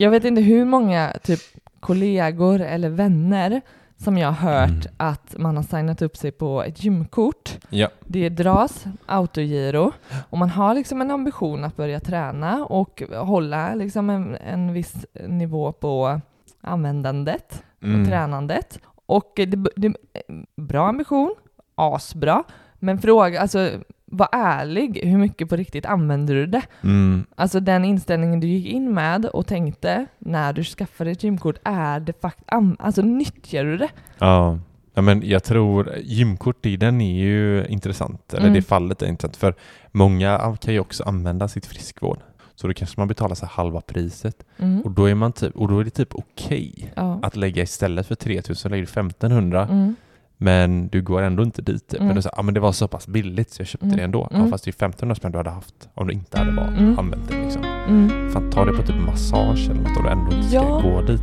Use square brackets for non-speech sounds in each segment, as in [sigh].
Jag vet inte hur många typ kollegor eller vänner som jag har hört Mm. att man har signat upp sig på ett gymkort. Ja. Det dras autogiro och man har liksom en ambition att börja träna och hålla liksom en, en viss nivå på användandet och Mm. tränandet. Och det, det, bra ambition, asbra, men fråga, alltså var ärlig, hur mycket på riktigt använder du det? Mm. Alltså den inställningen du gick in med och tänkte när du skaffade ett gymkort, är det fakt alltså nyttjar du det? Ja. ja, men jag tror gymkort i den är ju intressant, eller Mm. det fallet är intressant, för många kan ju också använda sitt friskvård. Så då kanske man betalar så halva priset Mm. och då är, man typ, och då är det typ okej Ja. att lägga istället för 3000 lägger du 1500 Mm. Men du går ändå inte dit. Typ. Mm. Men du säger, ah, men det var så pass billigt så jag köpte Mm. det ändå. Mm. Ja, fast det är 1500 spänn du hade haft om du inte hade var, Mm. använt det. Liksom. Mm. Fan, ta det på typ massage eller något om du ändå inte ska Ja. gå dit.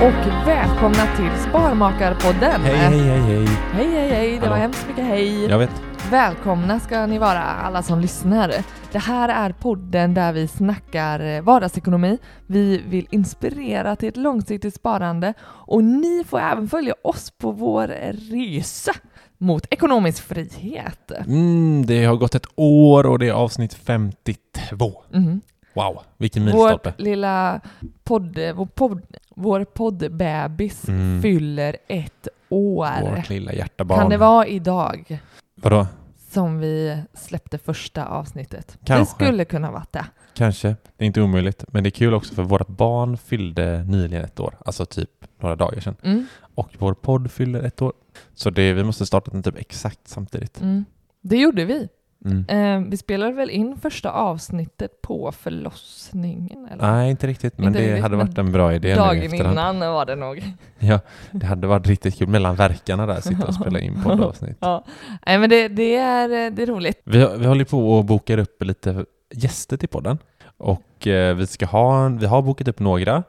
Och välkomna till Sparmakarpodden! Hej, hej, hej, hej. hej, hej, hej. Det var Hallå. hemskt mycket hej! Jag vet. Välkomna ska ni vara alla som lyssnar. Det här är podden där vi snackar eh, vardagsekonomi. Vi vill inspirera till ett långsiktigt sparande och ni får även följa oss på vår resa mot ekonomisk frihet. Mm, det har gått ett år och det är avsnitt 52. Mhm. Wow, vilken milstolpe. Vårt lilla podd, vår, podd, vår poddbebis Mm. fyller ett år. Vårt lilla hjärtabarn. Kan det vara idag Vadå? som vi släppte första avsnittet? Det Kanske. skulle kunna vara det. Kanske. Det är inte omöjligt. Men det är kul också för vårt barn fyllde nyligen ett år. Alltså typ några dagar sedan. Mm. Och vår podd fyller ett år. Så det, vi måste starta den typ exakt samtidigt. Mm. Det gjorde vi. Mm. Eh, vi spelade väl in första avsnittet på förlossningen? Eller? Nej, inte riktigt. Men Inte det riktigt, hade men varit en bra idé Dagen innan var det nog. [laughs] Ja, det hade varit riktigt kul. Mellan verkarna där, sitta och spela in poddavsnitt. Ja. Nej, men det, det, är, det är roligt. Vi, vi håller på och bokar upp lite gäster till podden. Och eh, vi, ska ha, vi har bokat upp några.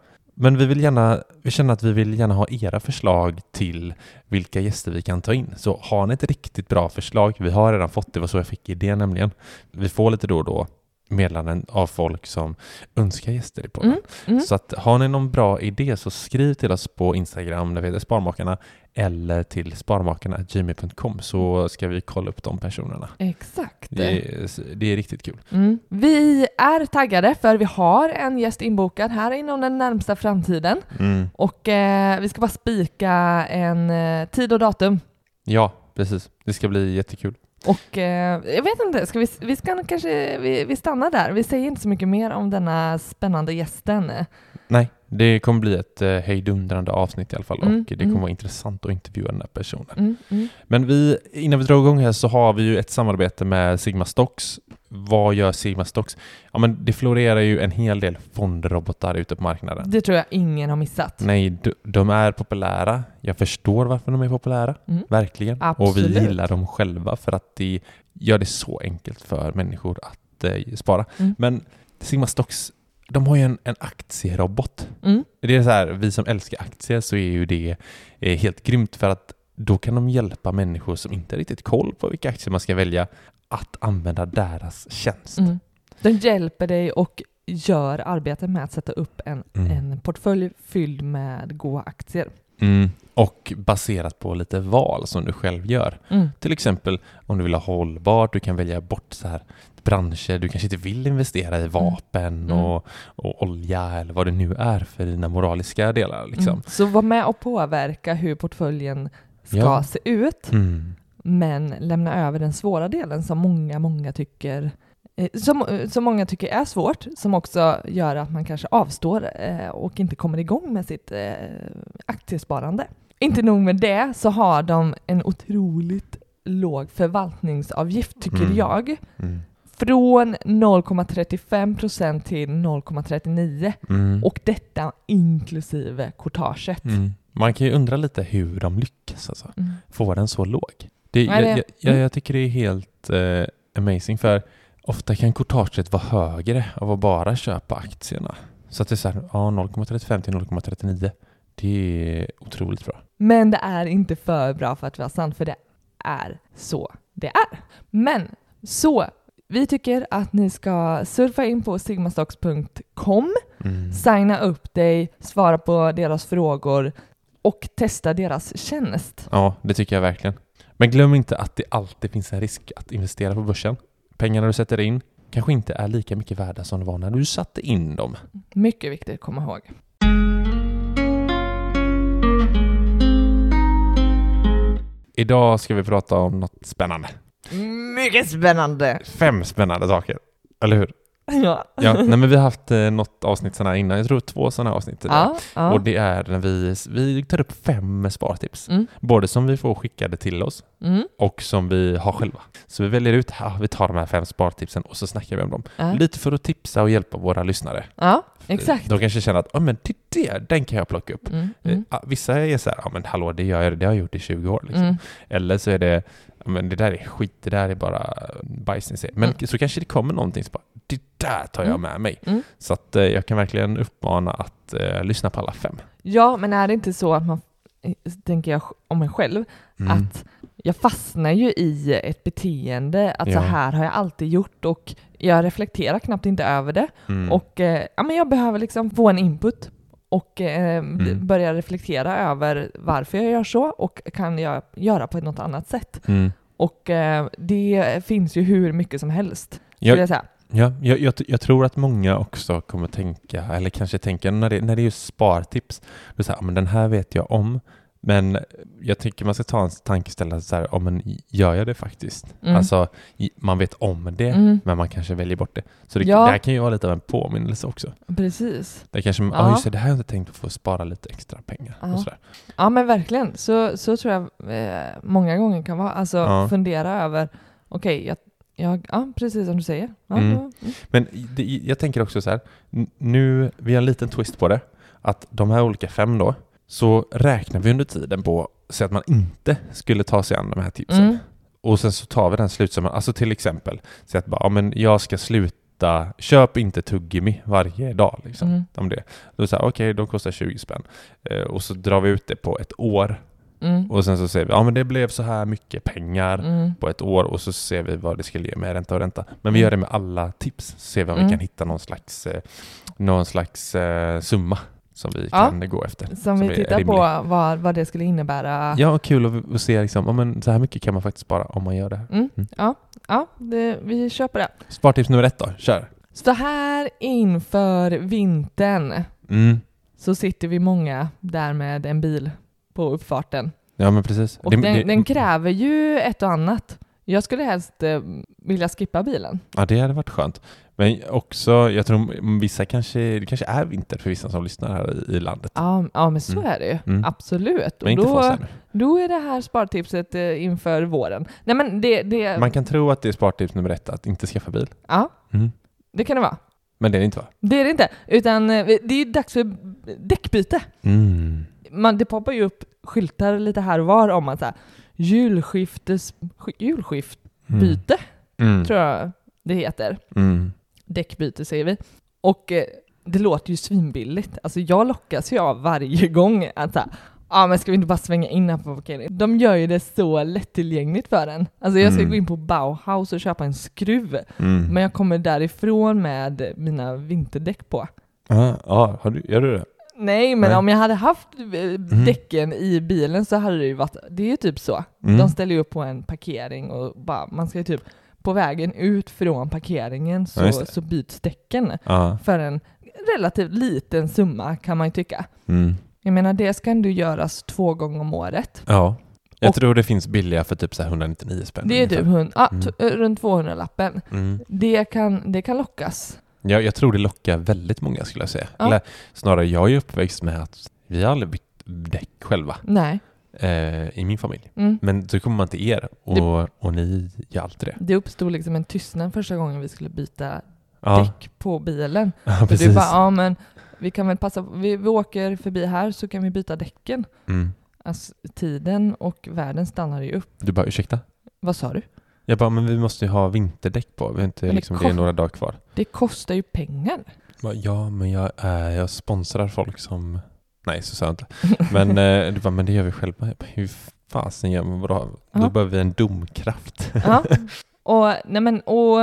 Men vi, vill gärna, vi känner att vi vill gärna ha era förslag till vilka gäster vi kan ta in. Så har ni ett riktigt bra förslag, vi har redan fått det, var så jag fick idén nämligen. Vi får lite då och då meddelanden av folk som önskar gäster i podden. Mm. Mm. Så att har ni någon bra idé så skriv till oss på Instagram där vi heter Sparmakarna eller till sparmakarna.gmail.com så ska vi kolla upp de personerna. Exakt. Det är, det är riktigt kul. Mm. Vi är taggade för vi har en gäst inbokad här inom den närmsta framtiden. Mm. Och eh, vi ska bara spika en eh, tid och datum. Ja, precis. Det ska bli jättekul. Och eh, jag vet inte, ska vi, vi ska kanske vi, vi stannar där. Vi säger inte så mycket mer om denna spännande gästen. Nej, det kommer bli ett eh, hejdundrande avsnitt i alla fall Mm, och det kommer mm. vara intressant att intervjua den här personen. Mm, mm. Men vi, innan vi drar igång här så har vi ju ett samarbete med Sigma Stocks. Vad gör Sigma Stocks? Ja, men det florerar ju en hel del fondrobotar ute på marknaden. Det tror jag ingen har missat. Nej, de, de är populära. Jag förstår varför de är populära, Mm. verkligen. Och Absolut. vi gillar dem själva för att det gör det så enkelt för människor att eh, spara. Mm. Men Sigma Stocks, de har ju en, en aktierobot. Mm. Det är så här, vi som älskar aktier så är ju det eh, helt grymt för att då kan de hjälpa människor som inte har riktigt koll på vilka aktier man ska välja att använda deras tjänst. Mm. Den hjälper dig och gör arbetet med att sätta upp en, Mm. en portfölj fylld med goda aktier. Mm. Och baserat på lite val som du själv gör. Mm. Till exempel om du vill ha hållbart, du kan välja bort så här branscher, du kanske inte vill investera i vapen Mm. Och, och olja eller vad det nu är för dina moraliska delar. Liksom. Mm. Så var med och påverka hur portföljen ska Ja. se ut, Mm. men lämna över den svåra delen som många, många tycker som, eh, som många tycker är svårt, som också gör att man kanske avstår eh, och inte kommer igång med sitt eh, aktiesparande. Inte nog med det så har de en otroligt låg förvaltningsavgift tycker Mm. jag. Mm. Från 0,35 procent till 0,39 Mm. och detta inklusive courtaget. Mm. Man kan ju undra lite hur de lyckas alltså. Mm. få den så låg. Det, Nej, jag, det- jag, jag, mm. jag tycker det är helt... Eh, amazing för ofta kan courtaget vara högre av att bara köpa aktierna. Så att det är så här, ja 0,35 till 0,39. Det är otroligt bra. Men det är inte för bra för att vara sant, för det är så det är. Men så, vi tycker att ni ska surfa in på sigmastocks.com, Mm. signa upp dig, svara på deras frågor och testa deras tjänst. Ja, det tycker jag verkligen. Men glöm inte att det alltid finns en risk att investera på börsen. Pengarna du sätter in kanske inte är lika mycket värda som de var när du satte in dem. Mycket viktigt att komma ihåg. Idag ska vi prata om något spännande. Mycket spännande! Fem spännande saker. Eller hur? Ja. Ja, nej men vi har haft eh, något avsnitt sådana här innan. Jag tror två sådana avsnitt. Ja, ja. Och det är när vi, vi tar upp fem spartips. Mm, Både som vi får skickade till oss mm, och som vi har själva. Så vi väljer ut, ja, vi tar de här fem spartipsen och så snackar vi om dem. ja. Lite för att tipsa och hjälpa våra lyssnare. ja, exakt. De kanske känner att, ja men det där, den kan jag plocka upp. Mm, Eh, mm, Vissa är så här, ja men hallå, det, gör jag, det har jag gjort i 20 år. Liksom. mm. Eller så är det, men det där är skit, det där är bara bajs ni ser. Men Mm. så kanske det kommer någonting som bara, det där tar jag Mm. med mig. Mm. Så att eh, jag kan verkligen uppmana att eh, lyssna på alla fem. Ja, men är det inte så att man, eh, tänker jag om mig själv, Mm. att jag fastnar ju i ett beteende, att så Ja. här har jag alltid gjort och jag reflekterar knappt inte över det. Mm. Och eh, ja, men jag behöver liksom få en input och eh, Mm. börja reflektera över varför jag gör så och kan jag göra på något annat sätt. Mm. Och eh, det finns ju hur mycket som helst, Jag, jag säga. ja, jag, jag, jag tror att många också kommer tänka, eller kanske tänka när det, när det är just spartips, då säger, ja, men den här vet jag om, men jag tycker man ska ta en tankeställare så här, ja, men gör jag det faktiskt? Mm. Alltså, man vet om det, Mm, men man kanske väljer bort det. Så det, Ja. det här kan ju vara lite av en påminnelse också. precis. Det kanske, ja. Ja. just det, det här har jag inte tänkt på för att spara lite extra pengar. Ja. Och sådär. Ja men verkligen, så, så tror jag eh, många gånger kan vara. Alltså Ja. fundera över, okej, jag, jag, ja precis som du säger. Ja, Mm. mm. Men det, jag tänker också så här, nu, vi har en liten twist på det, att de här olika fem då, så räknar vi under tiden på så att man inte skulle ta sig an de här tipsen. Mm. Och sen så tar vi den slutsumman, alltså till exempel, så att bara, ja men jag ska sluta, köp inte tuggummi varje dag liksom. Mm. Om det. Då säger okej, de kostar 20 spänn. Eh, och så drar vi ut det på ett år. Mm. Och sen så säger vi, ja men det blev så här mycket pengar Mm. på ett år och så ser vi vad det skulle ge med ränta och ränta. Men vi Mm. gör det med alla tips, så ser vi om Mm. vi kan hitta någon slags, eh, någon slags eh, summa som vi Ja. kan gå efter. Som vi är tittar rimlig. på vad, vad det skulle innebära. Ja, och kul att, att se liksom, ja, men så här mycket kan man faktiskt spara om man gör det här. Mm. Mm. Ja, ja det, vi köper det. Spartips nummer ett då, kör! Så här inför vintern Mm. så sitter vi många där med en bil på uppfarten. Ja men precis. Och Det- den, det- den kräver ju ett och annat. Jag skulle helst eh, vilja skippa bilen. Ja, det hade varit skönt. Men också, jag tror vissa kanske, det kanske är vinter för vissa som lyssnar här i, i landet. Ja, ja men så Mm. är det ju. Mm. Absolut. Men Och då, då är det här spartipset eh, inför våren. Nej men det, det, Man kan tro att det är spartips nummer ett, att inte skaffa bil. ja, Mm. det kan det vara. Men det är det inte va? Det är det inte. Utan eh, det är dags för däckbyte. Mm. Man, det poppar ju upp skyltar lite här och var om att så här, julskiftes, sk- julskiftbyte, Mm. tror jag det heter. Mm. Däckbyte säger vi. Och eh, det låter ju svinbilligt. Alltså jag lockas ju av varje gång att ja men ska vi inte bara svänga in här på parkeringen? De gör ju det så lättillgängligt för en. Alltså jag ska Mm. gå in på Bauhaus och köpa en skruv, Mm. men jag kommer därifrån med mina vinterdäck på. Ja, ja har du, gör du det? Nej, men Nej. om jag hade haft eh, däcken i bilen så hade det ju varit, det är ju typ så. Mm. De ställer ju upp på en parkering och bara, man ska ju typ, på vägen ut från parkeringen Ja, så, det. så byts däcken Ja. för en relativt liten summa kan man ju tycka. Mm. Jag menar det ska ändå göras två gånger om året. Ja. Jag Och- tror det finns billiga för typ så här 199 spänn. Det är typ hund, ah, Mm. t- eh, runt 200-lappen. Mm. Det kan, det kan lockas. Jag, jag tror det lockar väldigt många skulle jag säga. Ja. Eller snarare, jag är uppväxt med att vi har aldrig bytt däck själva Nej. eh, i min familj. Mm. Men så kommer man till er och, och ni gör alltid det. Det uppstod liksom en tystnad första gången vi skulle byta Ja, däck på bilen. [laughs] ja precis. du bara, ja men vi kan väl passa, vi, vi åker förbi här så kan vi byta däcken. Mm. Alltså tiden och världen stannar ju upp. Du bara, ursäkta? Vad sa du? Jag bara, men vi måste ju ha vinterdäck på. Vi har inte Men det liksom, det är kom- några dagar kvar. Det kostar ju pengar. Bara, Ja, men jag, äh, jag sponsrar folk som... Nej, så sa jag inte. Men eh, du bara, men det gör vi själva. Jag bara, hur fasen gör man? Bra? Då behöver vi en domkraft. Ja. [laughs] Och, nej men, och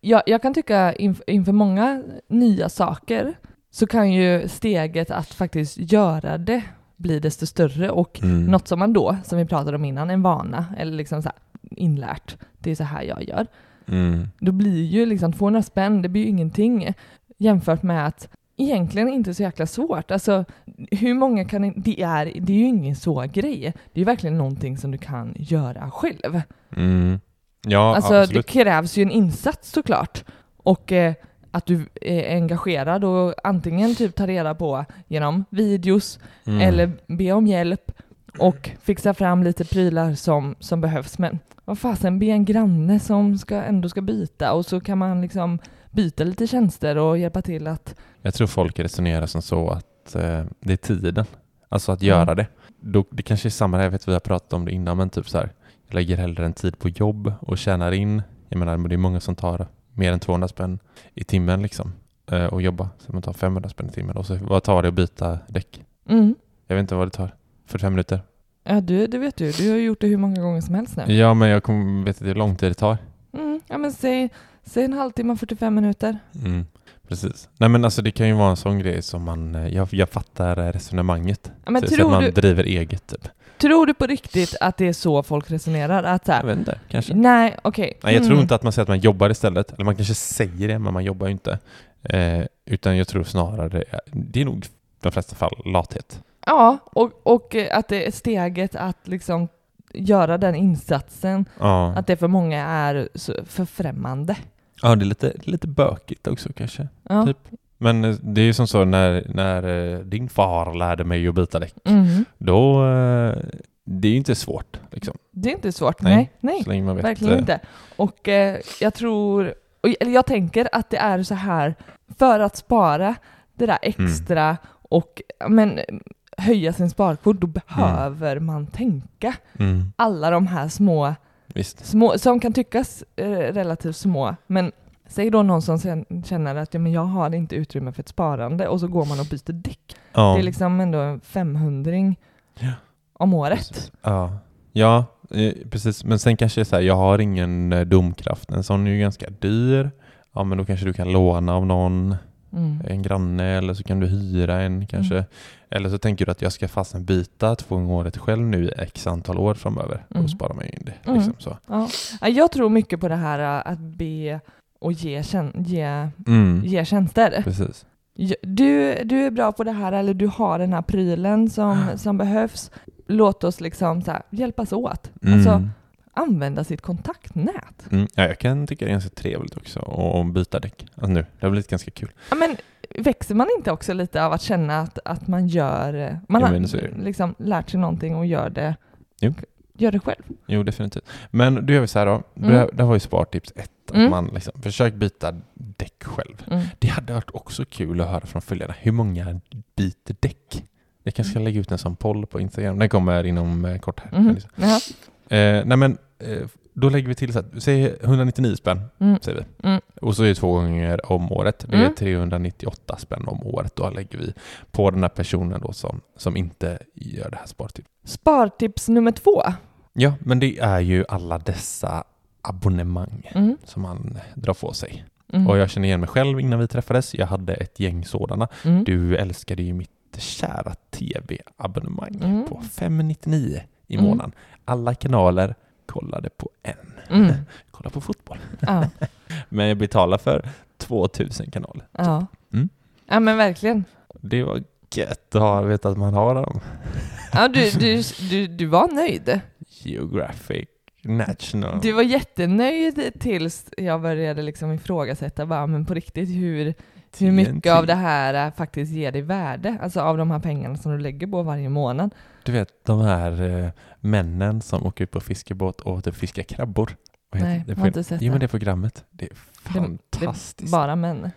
jag, jag kan tycka inf, inför många nya saker så kan ju steget att faktiskt göra det bli desto större och Mm. något som man då, som vi pratade om innan, en vana eller liksom så här inlärt, det är så här jag gör. Mm. Då blir ju liksom 200 spänn, det blir ju ingenting jämfört med att egentligen inte så jäkla svårt. Alltså hur många kan det är, det är ju ingen så grej. Det är ju verkligen någonting som du kan göra själv. Mm. Ja, Alltså det absolut. krävs ju en insats såklart. Och eh, att du är engagerad och antingen typ tar reda på genom videos Mm. eller be om hjälp och fixa fram lite prylar som, som behövs. Men vad fasen, be en granne som ska, ändå ska byta och så kan man liksom byta lite tjänster och hjälpa till att... Jag tror folk resonerar som så att eh, det är tiden. Alltså att Mm. göra det. Då, det kanske är samma, jag vet vi har pratat om det innan, men typ så här. Jag lägger hellre en tid på jobb och tjänar in. Jag menar, men det är många som tar mer än 200 spänn i timmen liksom. Eh, och jobba. Så man tar 500 spänn i timmen. Och så vad tar det att byta däck? Mm. Jag vet inte vad det tar. 45 minuter? Ja, du, det vet du. Du har gjort det hur många gånger som helst nu. Ja, men jag vet inte hur lång tid det tar. Mm. Ja, men säg, säg en halvtimme, 45 minuter. Mm, precis. Nej men alltså det kan ju vara en sån grej som man, eh, jag, jag fattar resonemanget. Ja, men så, så att tror, man du, driver eget typ. tror du på riktigt att det är så folk resonerar? Att så Jag här, vet inte, kanske. nej, okej. Nej, jag tror Mm. inte att man säger att man jobbar istället. Eller man kanske säger det, men man jobbar ju inte. Eh, utan jag tror snarare, det är- nog de flesta fall lathet. Ja, och, och att det är steget att liksom göra den insatsen, Ja, att det för många är för främmande. ja det är lite, lite bökigt också kanske. Ja. Typ. Men eh, det är ju som så när, när eh, din far lärde mig att byta däck. Mhm. Då, eh, det är ju inte svårt liksom. Det är inte svårt. Nej, Nej, nej, Så länge man vet. verkligen inte. Och eh, jag tror, eller jag tänker att det är så här, för att spara det där Mm. extra och men, höja sin sparkvot, då behöver man tänka Mm, alla de här små visst. små, som kan tyckas eh, relativt små, men säg då någon som sen känner att ja, men jag har inte utrymme för ett sparande och så går man och byter däck. Ja, Det är liksom ändå en 500 Ja. om året. precis. Ja, ja eh, precis. Men sen kanske det är så här, jag har ingen eh, domkraft. En sån är ju ganska dyr. Ja, men då kanske du kan låna av någon, Mm. en granne, eller så kan du hyra en kanske. Mm. Eller så tänker du att jag ska fasen byta två gånger året själv nu i x antal år framöver. Mm. Då sparar man ju in det. Mm. Liksom så. Ja. Ja, Jag tror mycket på det här äh, att be och ge, ge, Mm. ge tjänster. Precis. Du, du är bra på det här eller du har den här prylen som, som behövs. Låt oss liksom så här, hjälpas åt. Mm. Alltså använda sitt kontaktnät. Mm. Ja, jag kan tycka det är ganska trevligt också att byta däck. Alltså nu, det har blivit ganska kul. Ja, men växer man inte också lite av att känna att, att man gör, man Ja, har liksom lärt sig någonting och gör det, Jo. gör det själv? Jo, definitivt. Men då gör vi så här då. Mm. Det, det var ju spartips ett. Att Mm. man liksom, försök byta däck själv. Mm. Det hade varit också kul att höra från följarna. Hur många byter däck? Jag kanske ska lägga ut en sån poll på Instagram. Den kommer inom eh, kort här. Mhm. Jaha. Eh, nej men, eh, då lägger vi till så att, säg 199 spänn, Mm. säger vi. Mm. Och så är det två gånger om året. Det är Mm. 398 spänn om året. Då lägger vi på den här personen då som, som inte gör det här spartipset. Spartips nummer två. Ja, men det är ju alla dessa abonnemang Mm. som man drar på sig. Mm. Och jag känner igen mig själv innan vi träffades. Jag hade ett gäng sådana. Mm. Du älskade ju mitt kära tv-abonnemang Mm. på 599 i Mm. månaden. Alla kanaler kollade på en. Mm. [laughs] Kolla på fotboll. Ja. [laughs] Men jag betalar för 2000 kanaler. Ja. Mm. ja, men verkligen. Det var gött att ha, veta att man har dem. Ja, du, [laughs] du, du, du var nöjd. Geographic, National. Du var jättenöjd tills jag började liksom ifrågasätta, bara, men på riktigt, hur, hur mycket av det här äh, faktiskt ger dig värde? Alltså av de här pengarna som du lägger på varje månad. Du vet de här eh, männen som åker ut på fiskebåt och typ fiskar krabbor. Vad heter Nej, det? jag har inte sett Jo men det. programmet. Det är Det är fantastiskt. Bara män.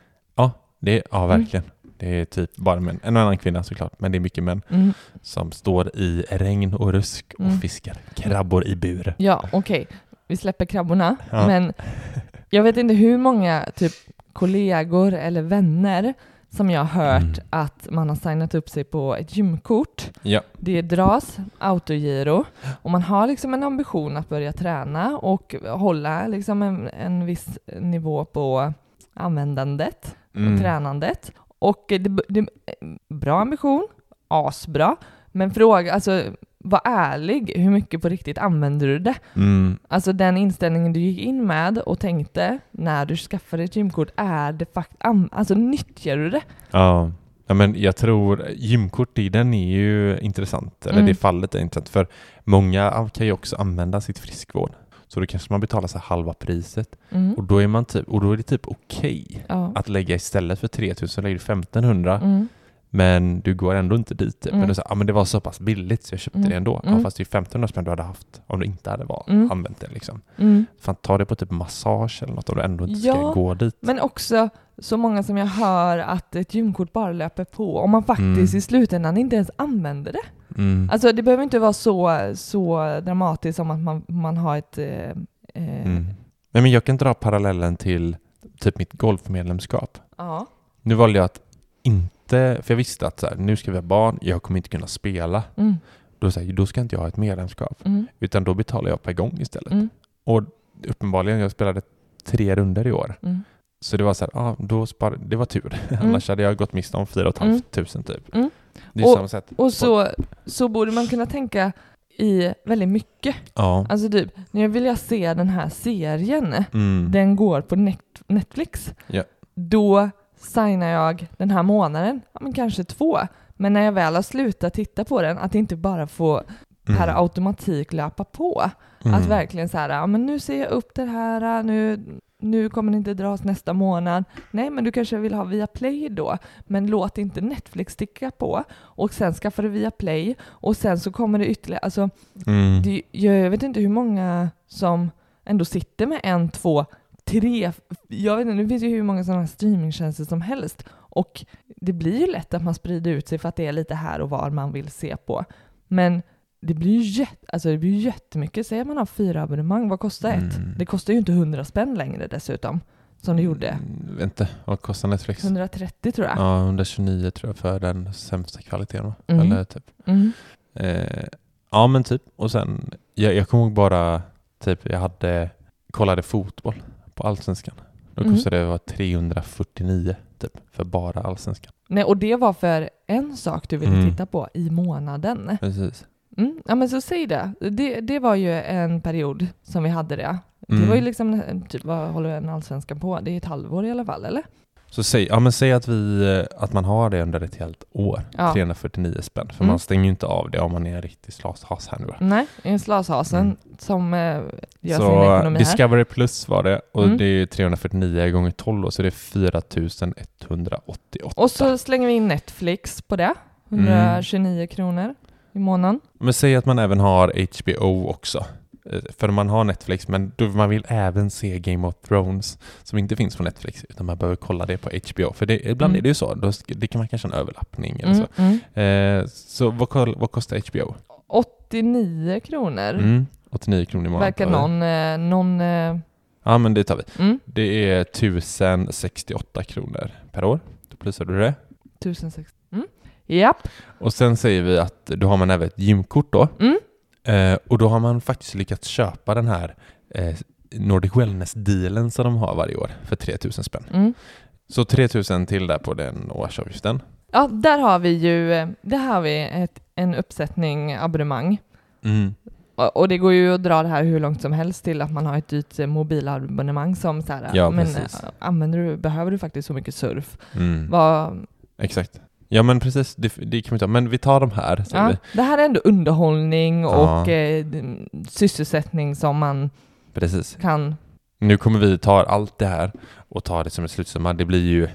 Det är, ja, Mm. verkligen. Det är typ bara män. En och annan kvinna såklart, men det är mycket män Mm. som står i regn och rusk och Mm. fiskar krabbor i bur. Ja, okej. vi släpper krabborna, Ja. men jag vet inte hur många typ kollegor eller vänner som jag har hört Mm. att man har signat upp sig på ett gymkort. Ja. Det dras autogiro och man har liksom en ambition att börja träna och hålla liksom en, en viss nivå på användandet och Mm. tränandet. Och det, det, bra ambition, asbra, men fråga, alltså var ärlig, hur mycket på riktigt använder du det? Mm. Alltså den inställningen du gick in med och tänkte när du skaffade ett gymkort, är det fakt alltså nyttjar du det? Ja. ja, men jag tror gymkort i den är ju intressant, eller Mm. det fallet är intressant, för många kan ju också använda sitt friskvård. Så då kanske man betalar så halva priset Mm. och då är, man typ, och då är det typ okej Ja. att lägga istället för 3000 lägger du 1500 Mm. Men du går ändå inte dit. Typ. Mm. Men du säger, ah, men det var så pass billigt så jag köpte Mm. det ändå. Ja, Mm. fast det är 1500 spänn du hade haft om du inte hade var, Mm. använt det. Liksom. Mm. Fan, ta det på typ massage eller något om du ändå inte ska Ja, gå dit. Men också så många som jag hör att ett gymkort bara löper på om man faktiskt Mm. i slutändan inte ens använder det. Mm. Alltså det behöver inte vara så, så dramatiskt som att man, man har ett... Eh, eh, Mm. Men jag kan dra parallellen till typ mitt golfmedlemskap. Ja. Nu valde jag att inte, för jag visste att så här, nu ska vi ha barn, jag kommer inte kunna spela. Mm. Då, så här, då ska inte jag ha ett medlemskap, Mm. utan då betalar jag per gång istället. Mm. Och uppenbarligen, jag spelade tre runder i år. Mm. Så det var så här, ah, då spar, det var tur. [laughs] Mm. Annars hade jag gått miste om 4 500 typ. Mm. Det är Och- sätt. Och så, så borde man kunna tänka i väldigt mycket. Ja. Alltså typ, nu vill jag se den här serien. Den går på net, Netflix. Ja. Då signar jag den här månaden, ja, men kanske två. Men när jag väl har slutat titta på den, att inte bara få per Mm. automatik löpa på. Mm. Att verkligen så här, ja men nu ser jag upp det här, nu, nu kommer det inte dras nästa månad. Nej, men du kanske vill ha via Play då, men låt inte Netflix sticka på. Och sen skaffar du via Play och sen så kommer det ytterligare, alltså Mm. det, jag vet inte hur många som ändå sitter med en, två, tre, jag vet inte, det finns ju hur många sådana streamingtjänster som helst. Och det blir ju lätt att man sprider ut sig för att det är lite här och var man vill se på. Men det blir ju jätte, alltså det blir jättemycket. Säg att man har fyra abonnemang, vad kostar ett? Mm. Det kostar ju inte 100 spänn längre dessutom, som det gjorde. Mm, vet inte, vad kostar Netflix? 130 tror jag. Ja, 129 tror jag för den sämsta kvaliteten. va? Mm. Eller typ. Mm. Eh, ja, men typ. Och sen, jag, jag kommer ihåg bara, typ, jag hade, kollade fotboll på Allsvenskan. Då Mm. kostade det var 349 typ, för bara Allsvenskan. Nej, och det var för en sak du ville Mm. titta på i månaden. Precis. Mm, ja men så säg det. det. Det var ju en period som vi hade det. Det Mm. var ju liksom, typ, vad håller en allsvenskan på? Det är ett halvår i alla fall, eller? Så säg, ja, men säg att, vi, eh, att man har det under ett helt år, Ja. 349 spänn. För Mm. man stänger ju inte av det om man är en riktig slashas här nu. Nej, en slashasen Mm. som eh, gör sin Så ekonomi här. Discovery Plus var det och Mm. det är 349 gånger 12 då, så det är 4188. Och så slänger vi in Netflix på det. 129 kronor i månaden. Men säg att man även har HBO också. Eh, För man har Netflix, men man vill även se Game of Thrones som inte finns på Netflix, utan man behöver kolla det på HBO. För det, ibland Mm. är det ju så, då, det kan man kanske ha en överlappning eller Mm, så. mm. Eh, så vad, vad kostar HBO? 89 kronor. Mm, 89 kronor i månaden. Verkar någon... Eh, någon eh, Ja, men det tar vi. mm, Det är 1068 kronor per år. Då plussar du det. 1060. Mm. Japp. Och sen säger vi att då har man även ett gymkort då. Mm. Eh, och då har man faktiskt lyckats köpa den här eh, Nordic Wellness-dealen som de har varje år för 3000 spänn. Mm. Så 3000 till där på den årsavgiften. Ja, där har vi ju eh, där har vi ett, en uppsättning abonnemang. Mm. Och och det går ju att dra det här hur långt som helst till att man har ett dyrt eh, mobilabonnemang som så här, Ja, men precis. använder du, behöver du faktiskt så mycket surf? Mm. Vad, Exakt. Ja men precis, det, det kan vi ta. Men vi tar de här. ja, vi. det här är ändå underhållning Ja. och eh, sysselsättning som man Precis. kan... Nu kommer vi ta allt det här och ta det som en slutsumma. Det blir ju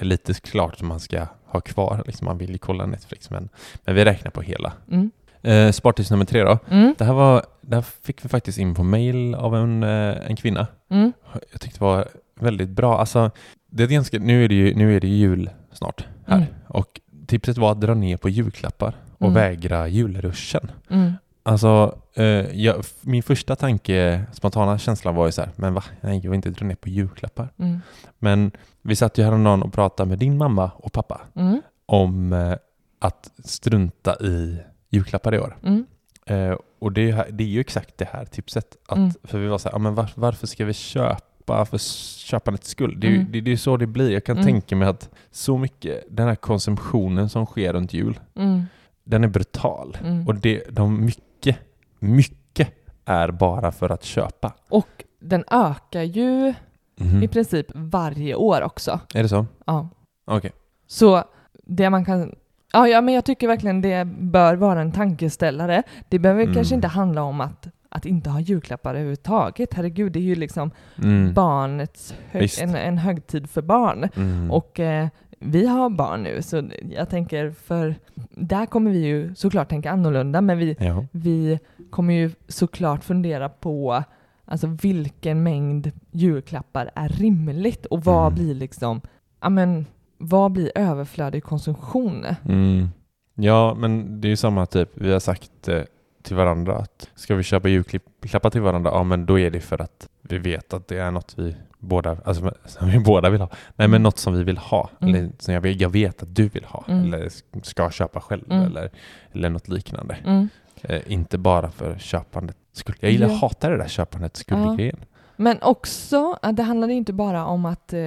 lite klart som man ska ha kvar. Liksom man vill ju kolla Netflix men, men vi räknar på hela. Mm. Eh, Spartips nummer tre då. Mm. Det här, var, det här fick vi faktiskt in på mail av en, eh, en kvinna. Mm. Jag tyckte det var väldigt bra. Alltså, det är ganska, nu, är det ju, nu är det ju jul snart här. Mm. Och tipset var att dra ner på julklappar och Mm. vägra julruschen. Mm. Alltså, eh, jag, min första tanke, spontana känslan var ju så här, men va? Nej, jag vill inte dra ner på julklappar. Mm. Men vi satt ju häromdagen och pratade med din mamma och pappa Mm. om eh, att strunta i julklappar i år. Mm. Eh, och det är, ju här- det är ju exakt det här tipset. Att, Mm. För vi var så här, ja, men var, varför ska vi köpa för köpandets skull? Det är ju Mm. det, det är så det blir. Jag kan Mm. tänka mig att så mycket, den här konsumtionen som sker runt jul, Mm. den är brutal. Mm. Och det, de mycket, mycket är bara för att köpa. Och den ökar ju Mhm. i princip varje år också. Är det så? Ja. Okej. Så det man kan... Ja, ja, men jag tycker verkligen det bör vara en tankeställare. Det behöver Mm. kanske inte handla om att, att inte ha julklappar överhuvudtaget. Herregud, det är ju liksom Mm. barnets hög, en, en högtid för barn. Mm. Och eh, vi har barn nu, så jag tänker för där kommer vi ju såklart tänka annorlunda, men vi, ja. vi kommer ju såklart fundera på alltså vilken mängd julklappar är rimligt och vad Mm. blir liksom, ja men vad blir överflödig konsumtion? Mm. Ja, men det är ju samma typ. Vi har sagt eh, till varandra att ska vi köpa julklappar till varandra, ja men då är det för att vi vet att det är något vi båda, alltså [laughs] som vi båda vill ha. Nej men Mm. något som vi vill ha. Mm. Eller som jag vet, jag vet att du vill ha. Mm. Eller ska köpa själv. Mm. Eller, eller något liknande. Mm. Eh, inte bara för köpandet skull. Jag gillar, Ja. hatar det där köpandet Ja. skull-grejen. Men också, det handlar inte bara om att eh,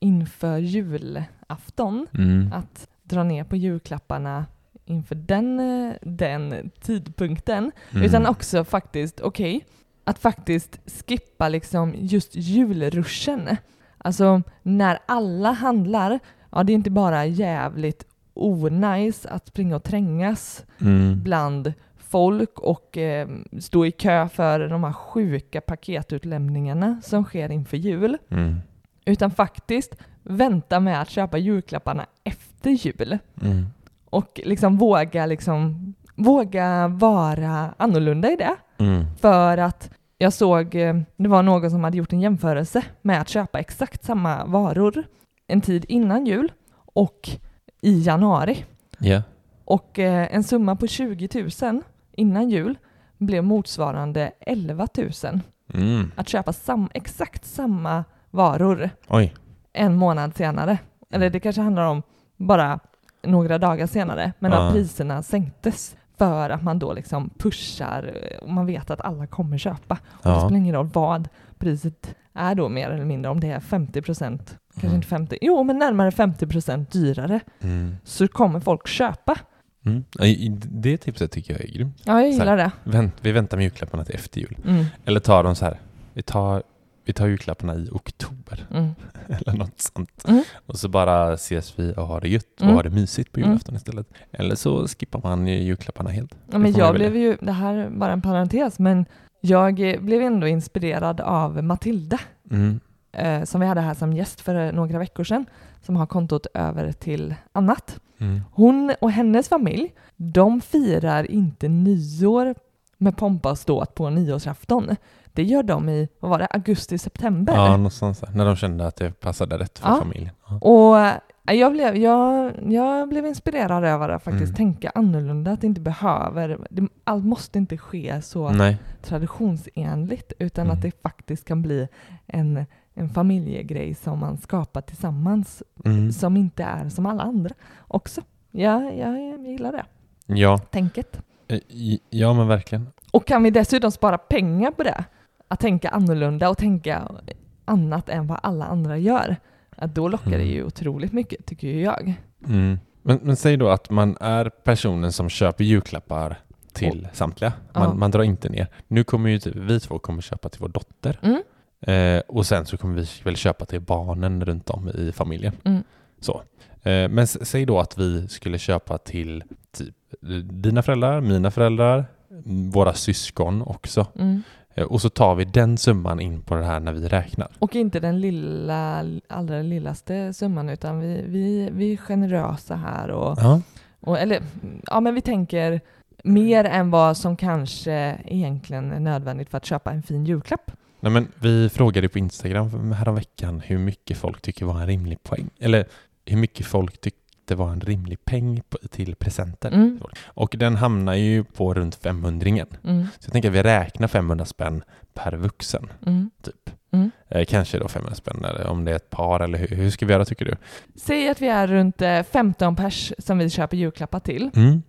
inför julafton, Mm. att dra ner på julklapparna inför den, eh, den tidpunkten, Mm. utan också faktiskt, okej, att faktiskt skippa liksom just julruschen. Alltså när alla handlar, ja det är inte bara jävligt onajs att springa och trängas Mm. bland folk och eh, stå i kö för de här sjuka paketutlämningarna som sker inför jul. Mm. Utan faktiskt vänta med att köpa julklapparna efter jul. Mm. Och liksom våga, liksom, våga vara annorlunda i det. Mm. För att jag såg, eh, det var någon som hade gjort en jämförelse med att köpa exakt samma varor en tid innan jul och i januari. Ja. Och eh, en summa på 20 000 innan jul blev motsvarande 11 000. Mm. Att köpa sam, exakt samma varor Oj. en månad senare. Eller det kanske handlar om bara några dagar senare, men att priserna sänktes för att man då liksom pushar och man vet att alla kommer köpa. Och det spelar ingen roll vad priset är då mer eller mindre, om det är 50 procent, kanske Mm. inte 50, jo men närmare 50 procent dyrare, Mm. så kommer folk köpa. Mm. Det tipset tycker jag är grymt. Ja, jag Så här. gillar det. Vänt, vi väntar med julklapparna till efter jul. Mm, Eller tar dem så här. Vi tar, vi tar julklapparna i oktober. mm, [laughs] Eller något sånt. Mm. Och så bara ses vi och har det gött och Mm. har det mysigt på julafton istället. Eller så skippar man ju julklapparna helt. Ja, men jag blev ju, det här är bara en parentes, men jag blev ändå inspirerad av Matilda Mm. eh, som vi hade här som gäst för några veckor sedan, som har kontot över till annat. Mm. Hon och hennes familj, de firar inte nyår med pompa och ståt på nyårsafton. Det gör de i, vad var det, augusti-september. Ja, någonstans där. När de kände att det passade rätt för Ja. familjen. Ja. Och eh, jag blev, jag, jag blev inspirerad över att faktiskt Mm. tänka annorlunda, att det inte behöver, det, allt måste inte ske så Nej. traditionsenligt, utan Mm. att det faktiskt kan bli en, en familjegrej som man skapar tillsammans, Mm. som inte är som alla andra också. Ja, jag, jag gillar det Ja. tänket. Eh, ja, men verkligen. Och kan vi dessutom spara pengar på det, att tänka annorlunda och tänka annat än vad alla andra gör, att då lockar det Mm. ju otroligt mycket, tycker jag. Mm. Men, men säg då att man är personen som köper julklappar till samtliga. Man, man drar inte ner. Nu kommer ju typ, vi två kommer köpa till vår dotter. Mm. Eh, och sen så kommer vi väl köpa till barnen runt om i familjen. Mm. Så. Eh, men säg då att vi skulle köpa till typ dina föräldrar, mina föräldrar, våra syskon också. Mm. Eh, och så tar vi den summan in på det här när vi räknar. Och inte den lilla, allra lillaste summan, utan vi, vi, vi är generösa här och Ja. Och, eller, ja men vi tänker mer än vad som kanske egentligen är nödvändigt för att köpa en fin julklapp. Nej, men vi frågade på Instagram häromveckan hur mycket folk tycker var en rimlig poäng. Eller hur mycket folk tyck- inte vara en rimlig peng på, till presenter. Mm. Och den hamnar ju på runt 500 Mm. Så jag tänker att vi räknar 500 spänn per vuxen, Mm. typ. Mm. Eh, kanske då 500 spänn, eller om det är ett par, eller hur, hur ska vi göra tycker du? Säg att vi är runt eh, 15 pers som vi köper julklappar till. Mm.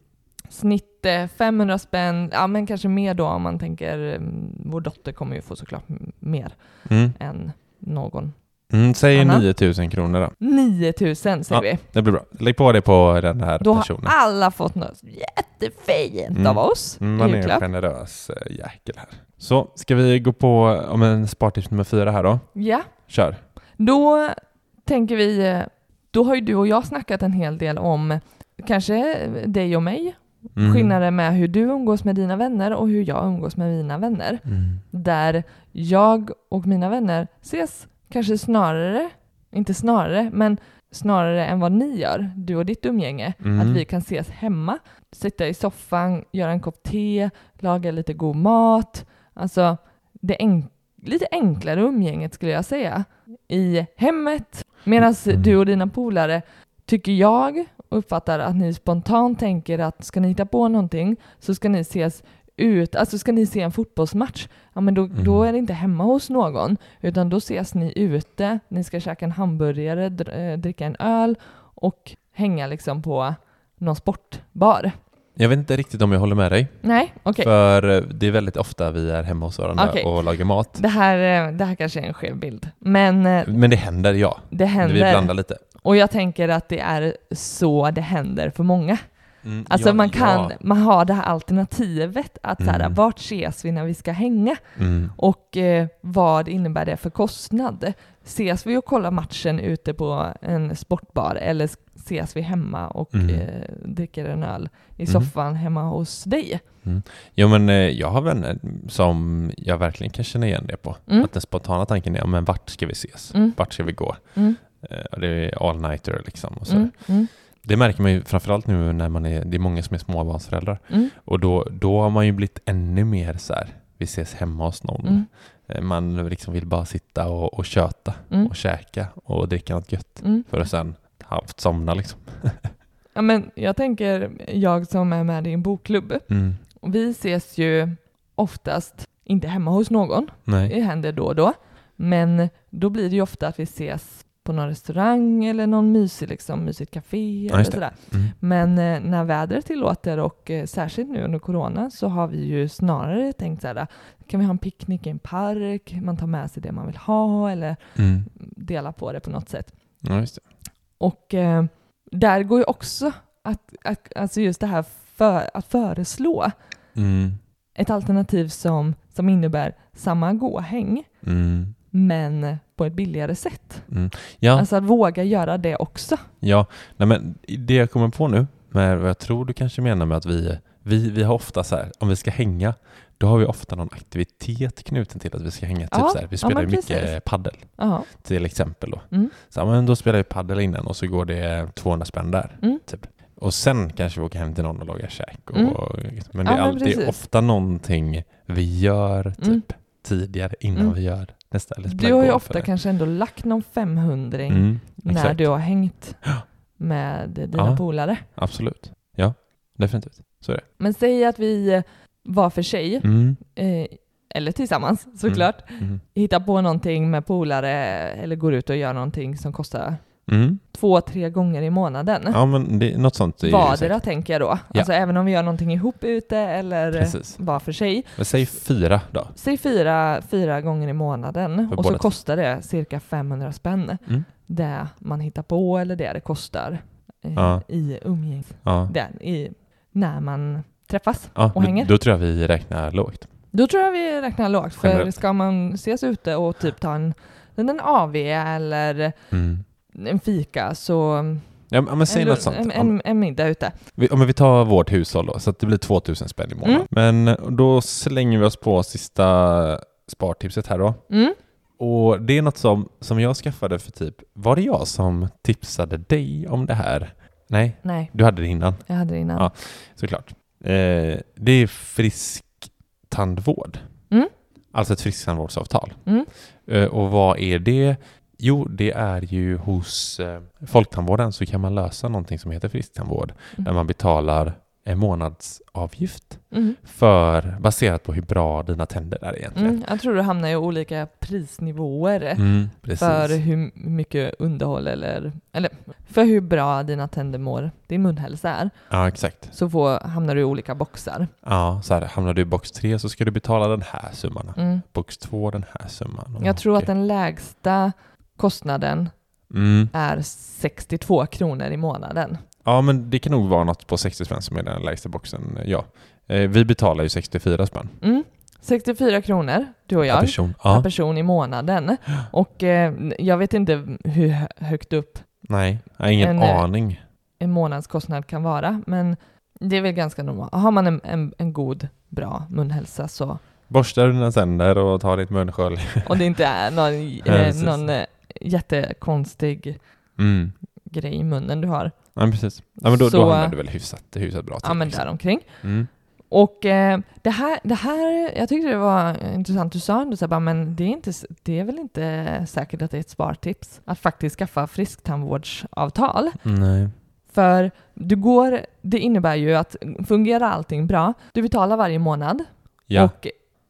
Snitt eh, 500 spänn, ja men kanske mer då om man tänker, mm, vår dotter kommer ju få såklart mer än någon. Mm, säg Anna? 9000 kronor då. 9000 säger Ja. vi. Det blir bra. Lägg på det på den här Då har personen. alla fått något jättefint Mm. av oss Mm, man är en generös äh, jäkel här. Så, ska vi gå på om en spartips nummer fyra här då? Ja, Kör. då tänker vi, eh, då har ju du och jag snackat en hel del om kanske dig och mig, Mm. skillnaden med hur du umgås med dina vänner och hur jag umgås med mina vänner. Mm. Där jag och mina vänner ses kanske snarare, inte snarare, men snarare än vad ni gör, du och ditt umgänge. Mm. Att vi kan ses hemma, sitta i soffan, göra en kopp te, laga lite god mat. Alltså det enk- lite enklare umgänget skulle jag säga. I hemmet. Medan Mm. du och dina polare, tycker jag, uppfattar att ni spontant tänker att ska ni hitta på någonting så ska ni ses ut, alltså ska ni se en fotbollsmatch, ja men då, Mm. då är det inte hemma hos någon, utan då ses ni ute, ni ska käka en hamburgare, dr- eh, dricka en öl och hänga liksom på någon sportbar. Jag vet inte riktigt om jag håller med dig. Nej, okej. För eh, det är väldigt ofta vi är hemma hos varandra Okej. och lagar mat. Det här, eh, det här kanske är en skev bild, men Men det händer, ja. det Vi händer. blandar lite. Och jag tänker att det är så det händer för många. Mm, Alltså ja, man kan, ja. man har det här alternativet att så här, Mm. vart ses vi när vi ska hänga? Mm. Och eh, vad innebär det för kostnad? Ses vi och kollar matchen ute på en sportbar eller ses vi hemma och Mm. eh, dricker en öl i Mm. soffan hemma hos dig? Jo men eh, jag har vänner som jag verkligen kan känna igen det på. Mm. Att den spontana tanken är, men vart ska vi ses? Mm. Vart ska vi gå? Mm. Eh, det är all-nighter liksom. Och så. Det märker man ju framförallt nu när man är, det är många som är småbarnsföräldrar. Mm. Och då, då har man ju blivit ännu mer så här, vi ses hemma hos någon. Mm. Eh, Man liksom vill bara sitta och, och köta Mm. och käka och dricka något gött Mm. för att sen halvt somna liksom. [laughs] Ja, men jag tänker, jag som är med i en bokklubb, Mm. vi ses ju oftast inte hemma hos någon, Nej. det händer då och då, men då blir det ju ofta att vi ses på någon restaurang eller någon mysig, liksom, mysigt café eller det. sådär. Mm. Men eh, när vädret tillåter och eh, särskilt nu under corona så har vi ju snarare tänkt så här, kan vi ha en picknick i en park, man tar med sig det man vill ha eller Mm. dela på det på något sätt. Ja. Och eh, där går ju också att, att alltså just det här för, att föreslå Mm. ett alternativ som, som innebär samma gåhäng Mm. men på ett billigare sätt. Mm. Ja, Alltså att våga göra det också. ja. Nej, men det jag kommer på nu, med vad jag tror du kanske menar med att vi, vi, vi har ofta så här, om vi ska hänga, då har vi ofta någon aktivitet knuten till att vi ska hänga. Typ Ja, så här, vi ja, spelar ju mycket paddel Ja. till exempel. Då. Mm. Så, ja, men då spelar vi paddel innan och så går det 200 spänn där. Mm. Typ. Och sen kanske vi åker hem till någon och lagar käk. Och, Mm. Men det Ja, är, men alltid precis. ofta någonting vi gör typ Mm. tidigare innan Mm. vi gör nästa. Spelar Du har ju ofta kanske ändå lagt någon 500 Mm, när exakt. du har hängt med dina Ja. polare. Absolut. Ja, definitivt. Så är det. Men säg att vi var för sig, Mm. eh, eller tillsammans såklart, Mm. hittar på någonting med polare eller går ut och gör någonting som kostar Mm. två, tre gånger i månaden. Ja, men det, något sånt är Vardera tänker jag då. Ja. Alltså även om vi gör någonting ihop ute eller Precis. var för sig. Men säg fyra då. Säg fyra, fyra gånger i månaden För och så kostar det cirka 500 spänn. Mm. Det man hittar på eller det det kostar eh, Ja. i umgängs... Ja. I, när man träffas Ja, och då, hänger. då tror jag vi räknar lågt. Då tror jag vi räknar lågt. För Generellt. ska man ses ute och typ ta en, en AV eller Mm. En fika så Ja, men säg en, något sånt. en, en, en middag ute. vi, om vi tar vårt hushåll då, så att det blir 2000 spänn i månaden. Men då slänger vi oss på sista spartipset här då. Mm. Och det är något som, som jag skaffade för typ, var det jag som tipsade dig om det här? Nej, Nej, du hade det innan. jag hade det innan. Ja. såklart. Eh, det är frisk tandvård. Mm. Alltså ett frisktandvårdsavtal. Mm. Eh, och vad är det? Jo, det är ju hos eh, Folktandvården så kan man lösa någonting som heter frisktandvård. Där Mm. man betalar en månadsavgift Mm. för, baserat på hur bra dina tänder är egentligen. Mm. Jag tror du hamnar i olika prisnivåer Mm, för hur mycket underhåll eller, eller för hur bra dina tänder mår, din munhälsa är. Ja, exakt. Så får, hamnar du i olika boxar. Ja, så här, hamnar du i box 3 så ska du betala den här summan. Mm. Box 2 den här summan. Jag tror att den lägsta kostnaden Mm. är 62 kronor i månaden. Ja, men det kan nog vara något på 60 spänn som är den lägsta boxen. Ja. Eh, vi betalar ju 64 spänn Mm. 64 kronor, du och per jag, person. per Ja. person i månaden. [gasps] Och eh, jag vet inte hur hö- högt upp Nej, jag har ingen En, eh, aning. en månadskostnad kan vara, men det är väl ganska normalt. Har man en, en, en god, bra munhälsa så, Borstar dina tänder och tar ditt munskölj. och det inte är någon, eh, [laughs] någon eh, jättekonstig Mm. grej i munnen du har. Ja, precis. Ja, men då, Så- då hamnar du väl hyfsat, hyfsat bra till. Ja, men däromkring. Mm. Och eh, det, här, det här, jag tyckte det var intressant, du sa ändå så här, men det är, inte, det är väl inte säkert att det är ett spartips att faktiskt skaffa frisktandvårdsavtal. Nej. För du går, det innebär ju att fungerar allting bra, du betalar varje månad Ja. och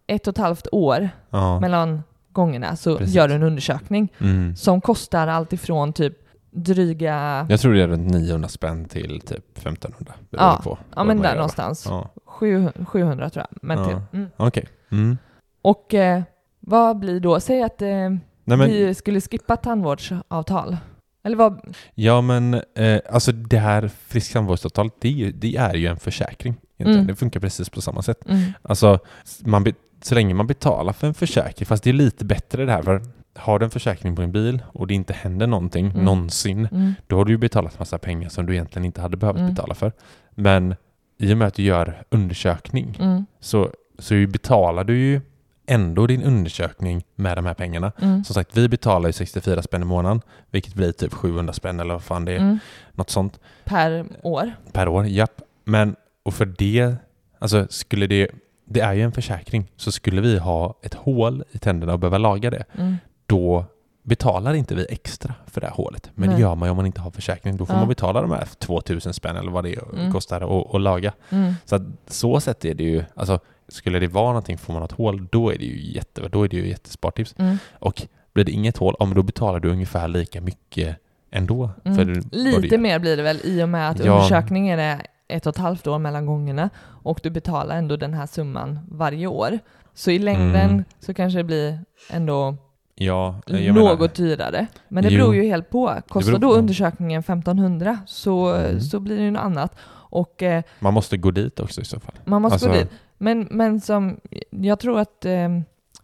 ett och ett halvt år ja. mellan gångerna så Precis. gör du en undersökning Mm. som kostar allt ifrån typ dryga, Jag tror det är runt 900 spänn till typ 1500. Ja, på ja men där någonstans, Ja, 700, 700 tror jag. Men Ja. till, mm. okej. Mm. Och eh, vad blir då, säg att eh, Nej, men, vi skulle skippa tandvårdsavtal. Eller vad? Ja, men eh, alltså det här frisktandvårdsavtalet, det, är ju- det är ju en försäkring. Mm. Det funkar precis på samma sätt. Mm. Alltså, man så länge man betalar för en försäkring, fast det är lite bättre det här, för har du en försäkring på en bil och det inte händer någonting Mm. någonsin, Mm. då har du ju betalat massa pengar som du egentligen inte hade behövt Mm. betala för. Men i och med att du gör undersökning Mm. så, så betalar du ju ändå din undersökning med de här pengarna. Mm. Som sagt, vi betalar ju 64 spänn i månaden, vilket blir typ 700 spänn eller vad fan det är, Mm. något sånt Per år. per år. Japp. Men, och för det, alltså skulle det, det är ju en försäkring, så skulle vi ha ett hål i tänderna och behöva laga det, Mm. då betalar inte vi extra för det här hålet. Men Nej. det gör man ju om man inte har försäkring. Då får Ja. man betala de här 2000 spänn eller vad det Mm. kostar att, laga. Mm. Så att så sätt är det ju, alltså skulle det vara någonting får man ett hål, då är det ju jätte, då är det ju jättespartips. Mm. Och blir det inget hål, men då betalar du ungefär lika mycket ändå. Mm. Lite mer blir det väl i och med att Ja. undersökningen är ett och ett halvt år mellan gångerna och du betalar ändå den här summan varje år. Så i längden Mm. så kanske det blir ändå Ja, något menar, dyrare. Men det Jo. beror ju helt på. Kostar beror då på. undersökningen 1500 så, Mm. så blir det ju något annat. Och eh, man måste gå dit också i så fall. man måste gå Alltså- dit. Men, men som, jag tror att eh,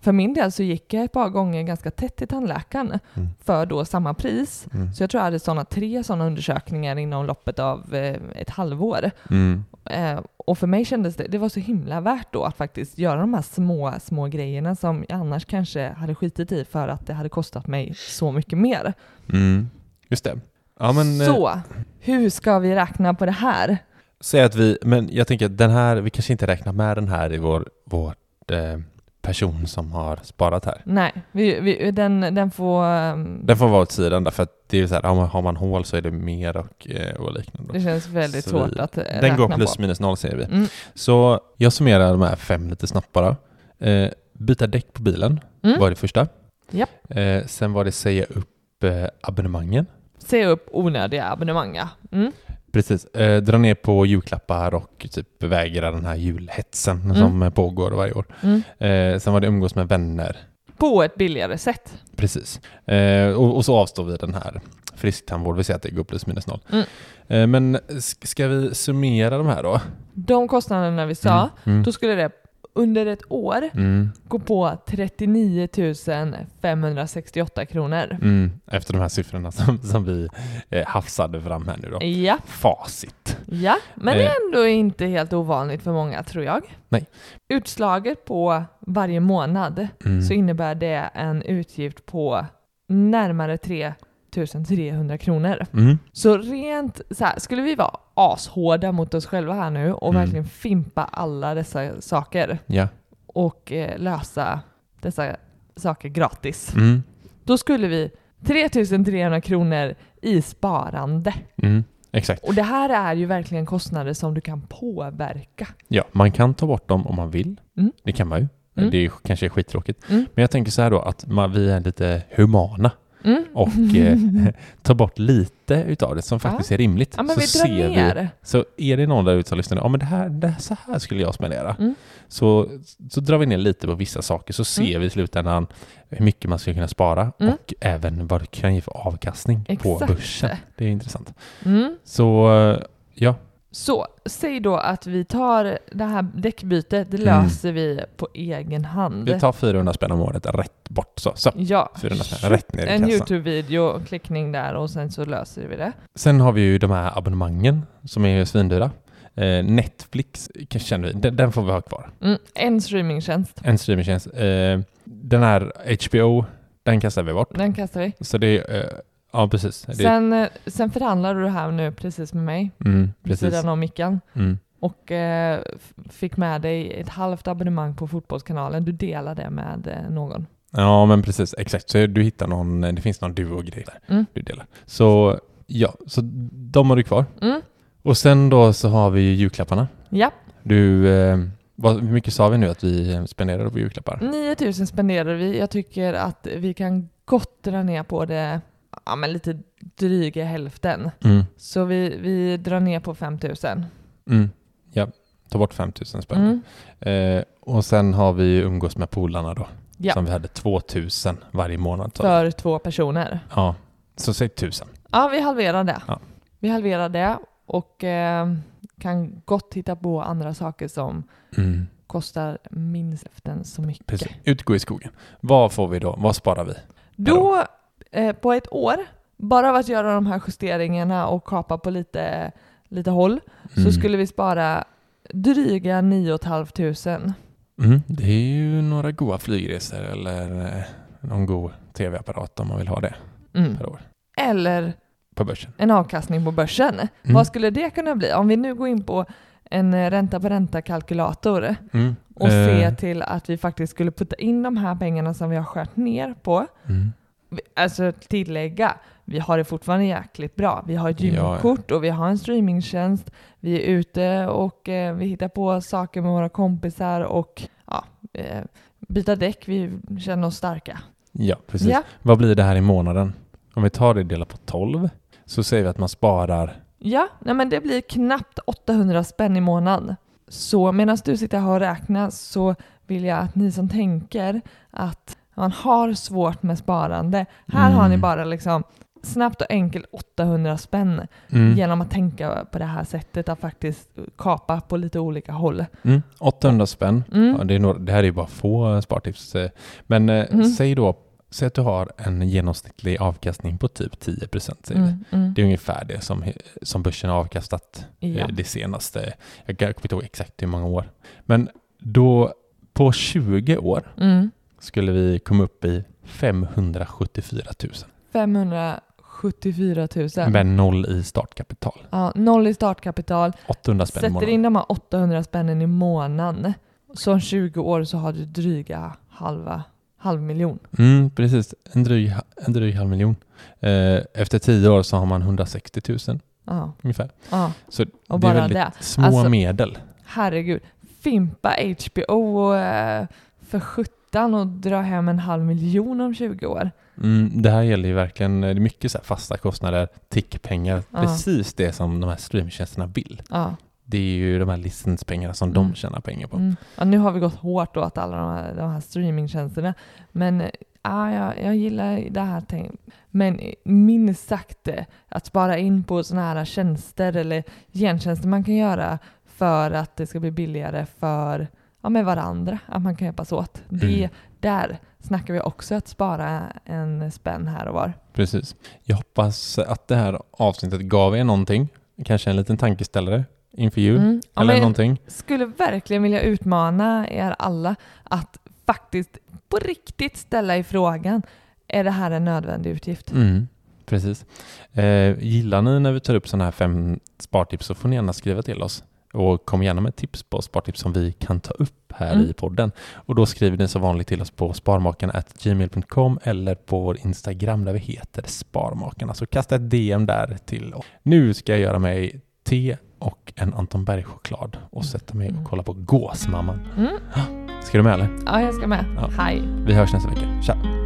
för min del så gick jag ett par gånger ganska tätt till tandläkaren Mm. för då samma pris. Mm. Så jag tror jag hade såna, tre sådana undersökningar inom loppet av eh, ett halvår. Mm. Eh, och för mig kändes det, det var så himla värt då att faktiskt göra de här små, små grejerna som jag annars kanske hade skitit i för att det hade kostat mig så mycket mer. Mm. Just det. Ja, men, eh, så, hur ska vi räkna på det här? Säg att vi, men jag tänker att den här, vi kanske inte räknar med den här i vår, vårt eh, person som har sparat här. Nej, vi, vi, den, den får... ehm, Den får vara åt sidan där, för det är så här, har man, har man hål så är det mer och, eh, och liknande. Det känns väldigt Så svårt att eh, Den räkna går plus på. minus noll säger vi. Mm. Så jag summerar de här fem lite snabbt bara. Eh, byta däck på bilen Mm. var det första. Japp. Eh, sen var det säga upp eh, abonnemangen. Se upp onödiga abonnemang, ja. Mm. Precis. Eh, dra ner på julklappar och typ vägra den här julhetsen Mm. som eh, pågår varje år. Mm. Eh, sen var det umgås med vänner. På ett billigare sätt. Precis. Eh, och, och så avstår vi den här frisktandvård. Vi säger att det går plus minus noll. Mm. Eh, men sk- ska vi summera de här då? De kostnaderna vi sa, Mm. då skulle det under ett år Mm. gå på 39 568 kronor. Mm. Efter de här siffrorna som, som vi eh, hafsade fram här nu då. Ja, Facit. ja, men det Eh. är ändå inte helt ovanligt för många tror jag. Nej. Utslaget på varje månad Mm. så innebär det en utgift på närmare 3 300 kronor. Mm. Så rent så här, skulle vi vara ashårda mot oss själva här nu och Mm. verkligen fimpa alla dessa saker Ja. och eh, lösa dessa saker gratis. Mm. Då skulle vi 3300 kronor i sparande. Mm, exakt. Och det här är ju verkligen kostnader som du kan påverka. Ja, man kan ta bort dem om man vill. Mm. Det kan man ju. Mm. Det är, kanske är skittråkigt. Mm. Men jag tänker så här då att man, vi är lite humana Mm. och eh, [laughs] tar bort lite utav det som faktiskt är rimligt. Ja, så ser ner. vi, så är det någon där ute som lyssnar, ja men det här, det här, så här skulle jag spendera. Mm. Så, så drar vi ner lite på vissa saker så ser Mm. vi i slutändan hur mycket man skulle kunna spara Mm. och även vad det kan ge för avkastning på Exakt. börsen. Det är intressant. Mm. Så ja, Så, säg då att vi tar det här däckbytet, det Mm. löser vi på egen hand. vi tar 400 spänn om året rätt bort så. så. Ja, 400 spänn rätt ner i en kassan. YouTube-video, klickning där och sen så löser vi det. Sen har vi ju de här abonnemangen som är svindyra. Eh, Netflix känner vi, den, den får vi ha kvar. Mm. En streamingtjänst, En streamingtjänst. Eh, den här HBO, den kastar vi bort. den kastar vi. Så det är, eh, ja precis. Sen, eh, sen förhandlar du det här nu precis med mig, mm, vid precis. sidan om micken. Mm. och eh, fick med dig ett halvt abonnemang på Fotbollskanalen. Du delar det med eh, någon. Ja men precis, exakt. Så du hittar någon, det finns någon duo-grej där Mm. du delar. Så ja, så de har du kvar. Mm. Och sen då så har vi julklapparna. Ja, Du, eh, vad, hur mycket sa vi nu att vi spenderade på julklappar? 9000 spenderar vi. Jag tycker att vi kan gott dra ner på det ja, men lite dryga hälften. Mm. Så vi, vi drar ner på 5000. Mm. Ja, ta bort 5000 spänn. Mm. Eh, och sen har vi umgås med polarna då. Ja. Som vi hade 2000 varje månad. Så. För två personer. Ja, så säg 1000. Ja, vi halverar det. Ja. Vi halverar det och eh, kan gott hitta på andra saker som Mm. kostar minst hälften så mycket. Precis. Utgå i skogen. Vad får vi då? Vad sparar vi? Då, eh, på ett år, bara av att göra de här justeringarna och kapa på lite, lite håll, Mm. så skulle vi spara dryga 9 500. Mm. Det är ju några goda flygresor eller eh, någon god tv-apparat om man vill ha det Mm. per år Eller en avkastning på börsen. Mm. Vad skulle det kunna bli? Om vi nu går in på en eh, ränta på ränta-kalkylator Mm. och Eh, till att vi faktiskt skulle putta in de här pengarna som vi har skärt ner på. Alltså tillägga, vi har det fortfarande jäkligt bra. Vi har ett gymkort och vi har en streamingtjänst. Vi är ute och eh, vi hittar på saker med våra kompisar och ja, eh, byta däck. Vi känner oss starka. Ja, precis. Ja, Vad blir det här i månaden? Om vi tar det och delar på 12 så säger vi att man sparar ja nej men det blir knappt 800 spänn i månaden. Så medan du sitter här och räknar så vill jag att ni som tänker att man har svårt med sparande, här har ni Mm. bara liksom snabbt och enkelt 800 spänn mm. genom att tänka på det här sättet att faktiskt kapa på lite olika håll. Mm. 800 spänn. Mm. Ja, det, är några, det här är ju bara få spartips. eh, Men eh, Mm. säg då säg att du har en genomsnittlig avkastning på typ 10 procent. Mm, mm. Det är ungefär det som, som börsen har avkastat Ja. eh, det senaste. Jag kommer inte ihåg exakt hur många år. Men då på 20 år Mm skulle vi komma upp i 574 000. 574 000. Med noll i startkapital. Ja, noll i startkapital. 800 spänn Sätter i månaden. in de här 800 spännen i månaden. Så om 20 år så har du dryga halva halv miljon. Mm, precis, en dryg, en dryg halv miljon. Eh, efter tio år så har man 160 000 Aha. ungefär. Aha. Så och det är väldigt det. små alltså, medel. Herregud, fimpa HBO eh, för 70 ettan att dra hem en halv miljon om 20 år. Mm, det här gäller ju verkligen, det är mycket så fasta kostnader, tickpengar, ja. precis det som de här streamtjänsterna vill. Ja. Det är ju de här licenspengarna som mm. de tjänar pengar på. Mm. Ja, nu har vi gått hårt åt alla de här, de här streamingtjänsterna, men eh, ah, jag, jag gillar det här. Men minst sagt, eh, att spara in på sådana här tjänster eller gentjänster man kan göra för att det ska bli billigare för ja, med varandra. Att man kan hjälpas åt. Det, Mm. Där snackar vi också att spara en spänn här och var. Precis. Jag hoppas att det här avsnittet gav er någonting. Kanske en liten tankeställare inför jul. Mm. Ja, Eller någonting. skulle verkligen vilja utmana er alla att faktiskt på riktigt ställa i frågan, är det här en nödvändig utgift? Mm, precis. Eh, gillar ni när vi tar upp sådana här fem spartips så får ni gärna skriva till oss. Och kom gärna med tips på spartips som vi kan ta upp här Mm. i podden. Och då skriver ni som vanligt till oss på sparmakarna.gmail.com eller på vår Instagram där vi heter Sparmakarna. Så kasta ett DM där till oss. Nu ska jag göra mig te och en Anton Berg-choklad och sätta mig Mm. och kolla på Gåsmamman. Mm. [gasps] Ska du med eller? Ja, jag ska med. Ja. Hej. Vi hörs nästa vecka. Tja!